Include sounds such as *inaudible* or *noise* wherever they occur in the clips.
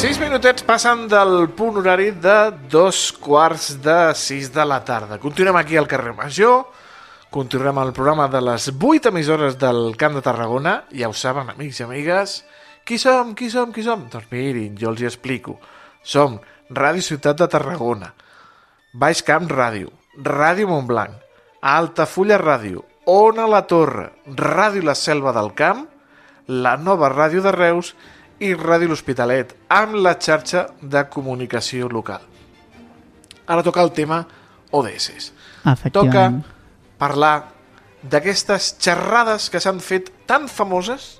Sis minutets passen del punt horari de dos quarts de sis de la tarda. Continuem aquí al carrer Major, continuem el programa de les vuit emissores del Camp de Tarragona. Ja ho saben, amics i amigues. Qui som, qui som, qui som? Doncs mirin, jo els hi explico. Som Ràdio Ciutat de Tarragona, Baix Camp Ràdio, Ràdio Montblanc, Altafulla Ràdio, Ona la Torre, Ràdio La Selva del Camp, la nova ràdio de Reus i Ràdio L'Hospitalet, amb la xarxa de comunicació local. Ara toca el tema ODS. Toca parlar d'aquestes xerrades que s'han fet tan famoses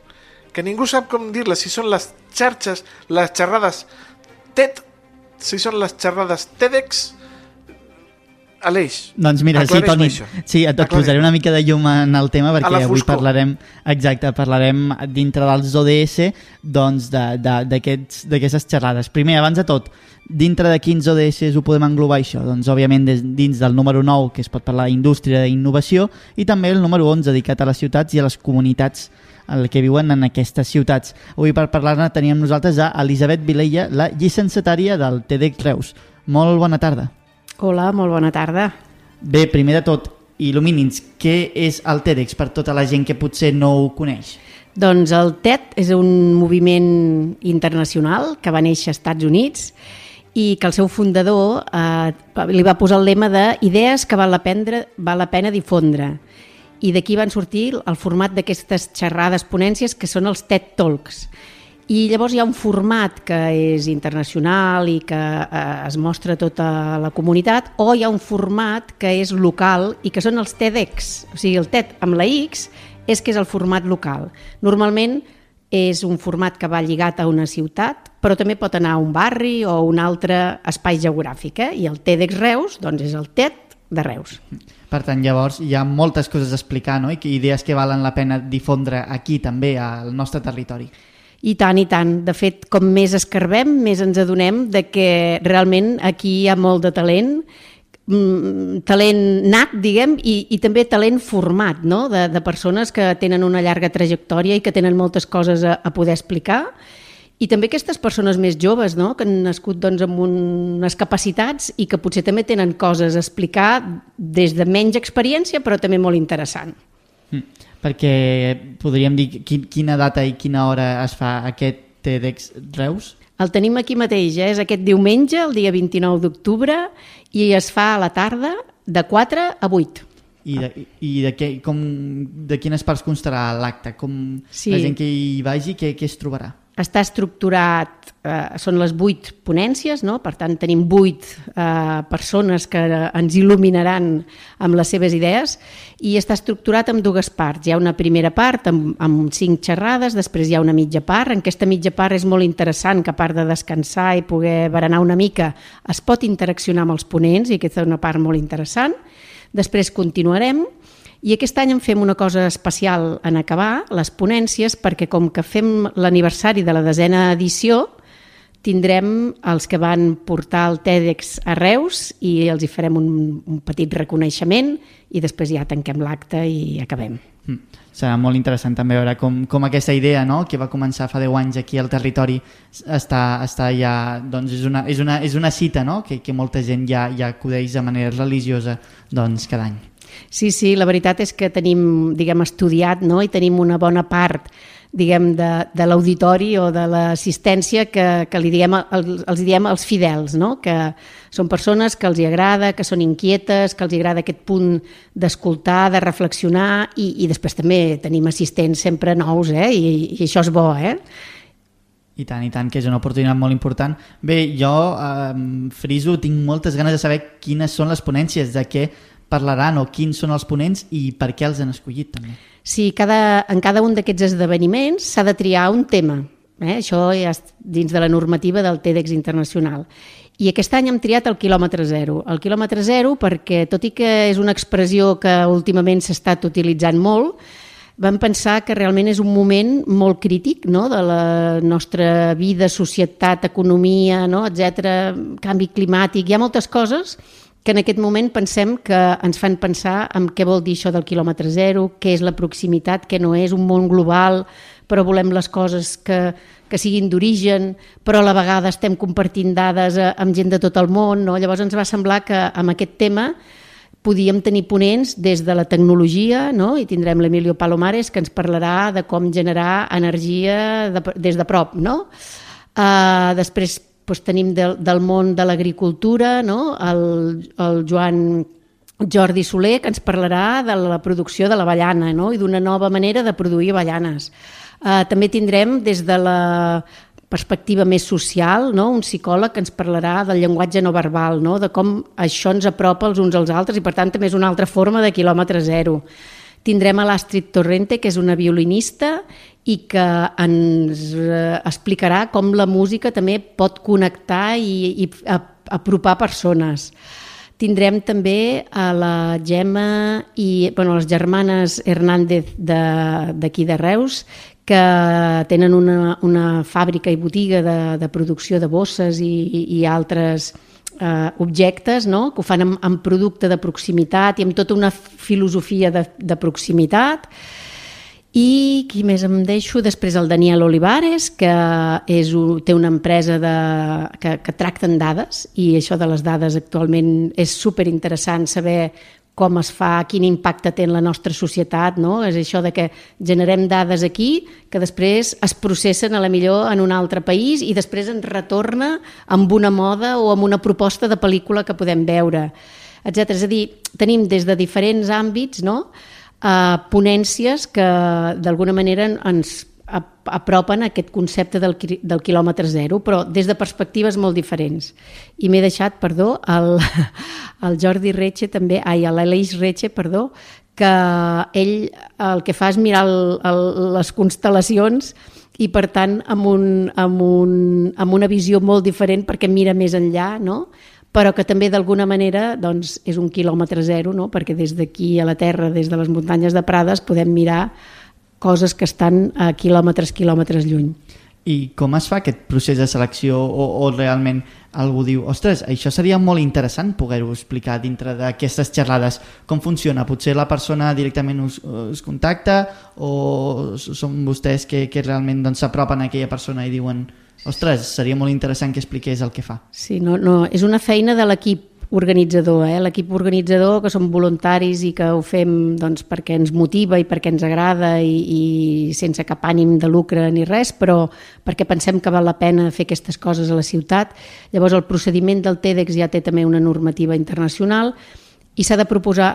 que ningú sap com dir-les, si són les xarxes, les xerrades TED, si són les xerrades TEDx, Aleix, Doncs mira, sí, Toni, això. sí, et, et posaré una mica de llum en el tema perquè avui parlarem, exacte, parlarem dintre dels ODS doncs de- de- d'aquests- d'aquestes xerrades. Primer, abans de tot, dintre de quins ODS ho podem englobar això? Doncs òbviament des, dins del número 9 que es pot parlar d'indústria i innovació i també el número 11 dedicat a les ciutats i a les comunitats el que viuen en aquestes ciutats. Avui per parlar-ne teníem nosaltres a Elisabet Vilella, la llicenciatària del TEDx Reus. Molt bona tarda. Hola, molt bona tarda. Bé, primer de tot, il·lumini'ns, què és el TEDx per tota la gent que potser no ho coneix? Doncs el TED és un moviment internacional que va néixer als Estats Units i que el seu fundador eh, li va posar el lema de idees que val la, pena, val la pena difondre. I d'aquí van sortir el format d'aquestes xerrades, ponències, que són els TED Talks. I llavors hi ha un format que és internacional i que eh, es mostra a tota la comunitat, o hi ha un format que és local i que són els TEDx. O sigui, el TED amb la X és que és el format local. Normalment és un format que va lligat a una ciutat, però també pot anar a un barri o a un altre espai geogràfic. Eh? I el TEDx Reus doncs és el TED de Reus. Per tant, llavors, hi ha moltes coses a explicar, no? I idees que valen la pena difondre aquí, també, al nostre territori. I tant, i tant. De fet, com més escarbem, més ens adonem de que realment aquí hi ha molt de talent, mm, talent nat, diguem, i, i també talent format, no? de, de persones que tenen una llarga trajectòria i que tenen moltes coses a, a poder explicar. I també aquestes persones més joves, no? que han nascut doncs, amb unes capacitats i que potser també tenen coses a explicar des de menys experiència, però també molt interessant. Mm. Perquè podríem dir quin, quina data i quina hora es fa aquest TEDx Reus? El tenim aquí mateix, eh? és aquest diumenge, el dia 29 d'octubre, i es fa a la tarda de 4 a 8. I de, i de, què, com, de quines parts constarà l'acte? Com Sí. la gent que hi vagi, què, què es trobarà? Està estructurat, eh, són les vuit ponències, no? per tant tenim vuit eh, persones que ens il·luminaran amb les seves idees i està estructurat en dues parts. Hi ha una primera part amb, amb cinc xerrades, després hi ha una mitja part. En aquesta mitja part és molt interessant que a part de descansar i poder berenar una mica es pot interaccionar amb els ponents i aquesta és una part molt interessant. Després continuarem i aquest any en fem una cosa especial en acabar, les ponències, perquè com que fem l'aniversari de la desena edició, tindrem els que van portar el TEDx a Reus i els hi farem un, un petit reconeixement i després ja tanquem l'acte i acabem. Mm. Serà molt interessant també veure com, com aquesta idea no? que va començar fa 10 anys aquí al territori està, està ja, doncs és una, és una, és una cita no? que, que molta gent ja, ja acudeix de manera religiosa doncs, cada any. Sí, sí, la veritat és que tenim, diguem, estudiat, no?, i tenim una bona part, diguem, de, de l'auditori o de l'assistència que, que li diem, els, els diem els fidels, no?, que són persones que els hi agrada, que són inquietes, que els hi agrada aquest punt d'escoltar, de reflexionar, i, i després també tenim assistents sempre nous, eh?, i, i això és bo, eh? I tant, i tant, que és una oportunitat molt important. Bé, jo, eh, Friso, tinc moltes ganes de saber quines són les ponències, de què parlaran o quins són els ponents i per què els han escollit també. Sí, cada, en cada un d'aquests esdeveniments s'ha de triar un tema. Eh? Això ja és dins de la normativa del TEDx internacional. I aquest any hem triat el quilòmetre zero. El quilòmetre zero perquè, tot i que és una expressió que últimament s'ha estat utilitzant molt, vam pensar que realment és un moment molt crític no? de la nostra vida, societat, economia, no? etc, canvi climàtic. Hi ha moltes coses que en aquest moment pensem que ens fan pensar en què vol dir això del quilòmetre zero, què és la proximitat, què no és un món global, però volem les coses que, que siguin d'origen, però a la vegada estem compartint dades eh, amb gent de tot el món. No? Llavors ens va semblar que amb aquest tema podíem tenir ponents des de la tecnologia, no? i tindrem l'Emilio Palomares, que ens parlarà de com generar energia de, des de prop. No? Uh, després doncs, tenim del, del món de l'agricultura, no? el, el Joan Jordi Soler, que ens parlarà de la producció de l'avellana no? i d'una nova manera de produir avellanes. Uh, també tindrem des de la perspectiva més social, no? un psicòleg que ens parlarà del llenguatge no verbal, no? de com això ens apropa els uns als altres i per tant també és una altra forma de quilòmetre zero. Tindrem a l'Astrid Torrente, que és una violinista i que ens eh, explicarà com la música també pot connectar i, i apropar persones. Tindrem també a la Gemma i bueno, les germanes Hernández d'aquí de, de Reus, que tenen una, una fàbrica i botiga de, de producció de bosses i, i, i altres eh, objectes, no? que ho fan amb, amb producte de proximitat i amb tota una filosofia de, de proximitat. I qui més em deixo? Després el Daniel Olivares, que és, té una empresa de, que, que tracten dades i això de les dades actualment és super interessant saber com es fa, quin impacte té en la nostra societat, no? És això de que generem dades aquí que després es processen a la millor en un altre país i després ens retorna amb una moda o amb una proposta de pel·lícula que podem veure, etc. És a dir, tenim des de diferents àmbits no? Uh, ponències que d'alguna manera ens apropen aquest concepte del, del quilòmetre zero, però des de perspectives molt diferents. I m'he deixat, perdó, el, *laughs* el Jordi Retxe també, ai, l'Aleix Retxe, perdó, que ell el que fa és mirar el, el, les constel·lacions i per tant amb, un, amb, un, amb una visió molt diferent perquè mira més enllà, no? però que també d'alguna manera doncs, és un quilòmetre zero, no? perquè des d'aquí a la Terra, des de les muntanyes de Prades, podem mirar coses que estan a quilòmetres, quilòmetres lluny. I com es fa aquest procés de selecció o, o realment algú diu ostres, això seria molt interessant poder-ho explicar dintre d'aquestes xerrades com funciona? Potser la persona directament us, us contacta o són vostès que, que realment s'apropen doncs, a aquella persona i diuen ostres, seria molt interessant que expliqués el que fa. Sí, no, no, és una feina de l'equip organitzador, eh? l'equip organitzador que som voluntaris i que ho fem doncs, perquè ens motiva i perquè ens agrada i, i sense cap ànim de lucre ni res, però perquè pensem que val la pena fer aquestes coses a la ciutat. Llavors el procediment del TEDx ja té també una normativa internacional i s'ha de proposar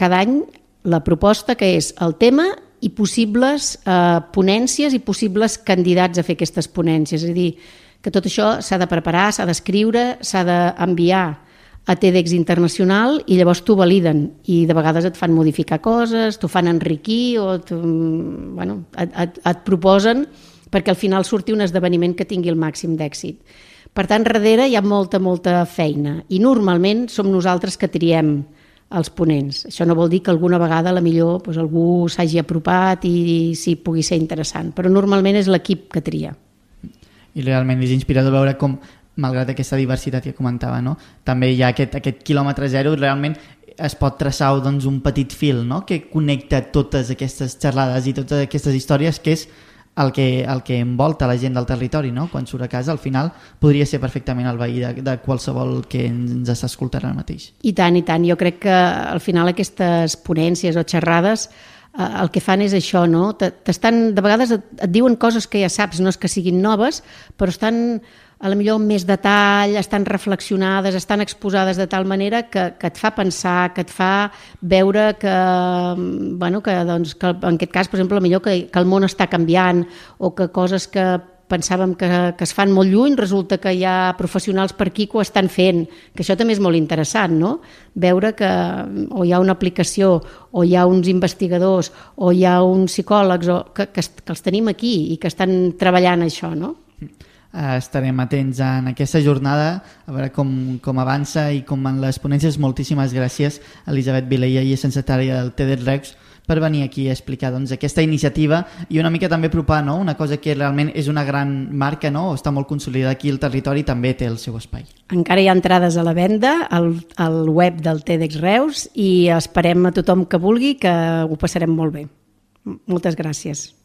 cada any la proposta que és el tema i possibles eh, ponències i possibles candidats a fer aquestes ponències. És a dir, que tot això s'ha de preparar, s'ha d'escriure, s'ha d'enviar a TEDx internacional i llavors t'ho validen i de vegades et fan modificar coses, t'ho fan enriquir o bueno, et, et, et proposen perquè al final surti un esdeveniment que tingui el màxim d'èxit. Per tant, darrere hi ha molta, molta feina i normalment som nosaltres que triem els ponents. Això no vol dir que alguna vegada la millor doncs, algú s'hagi apropat i, i sí, pugui ser interessant, però normalment és l'equip que tria. I realment és inspirador veure com malgrat aquesta diversitat que comentava, no? també hi ha aquest, aquest quilòmetre zero, realment es pot traçar doncs, un petit fil no? que connecta totes aquestes xerrades i totes aquestes històries, que és el que, el que envolta la gent del territori, no? quan surt a casa, al final podria ser perfectament el veí de, de qualsevol que ens està escoltant ara mateix. I tant, i tant. Jo crec que al final aquestes ponències o xerrades eh, el que fan és això, no? T'estan, de vegades et, et diuen coses que ja saps, no és que siguin noves, però estan a la millor més detall, estan reflexionades, estan exposades de tal manera que, que et fa pensar, que et fa veure que, bueno, que, doncs, que en aquest cas, per exemple, millor que, que el món està canviant o que coses que pensàvem que, que es fan molt lluny, resulta que hi ha professionals per aquí que ho estan fent, que això també és molt interessant, no? Veure que o hi ha una aplicació, o hi ha uns investigadors, o hi ha uns psicòlegs, o que, que, que els tenim aquí i que estan treballant això, no? Eh, estarem atents en aquesta jornada a veure com, com avança i com en les ponències. Moltíssimes gràcies Elisabet Vileia i secretària del TEDx Rex per venir aquí a explicar doncs, aquesta iniciativa i una mica també apropar no? una cosa que realment és una gran marca, no? està molt consolidada aquí el territori també té el seu espai. Encara hi ha entrades a la venda al, al web del TEDx Reus i esperem a tothom que vulgui que ho passarem molt bé. Moltes gràcies.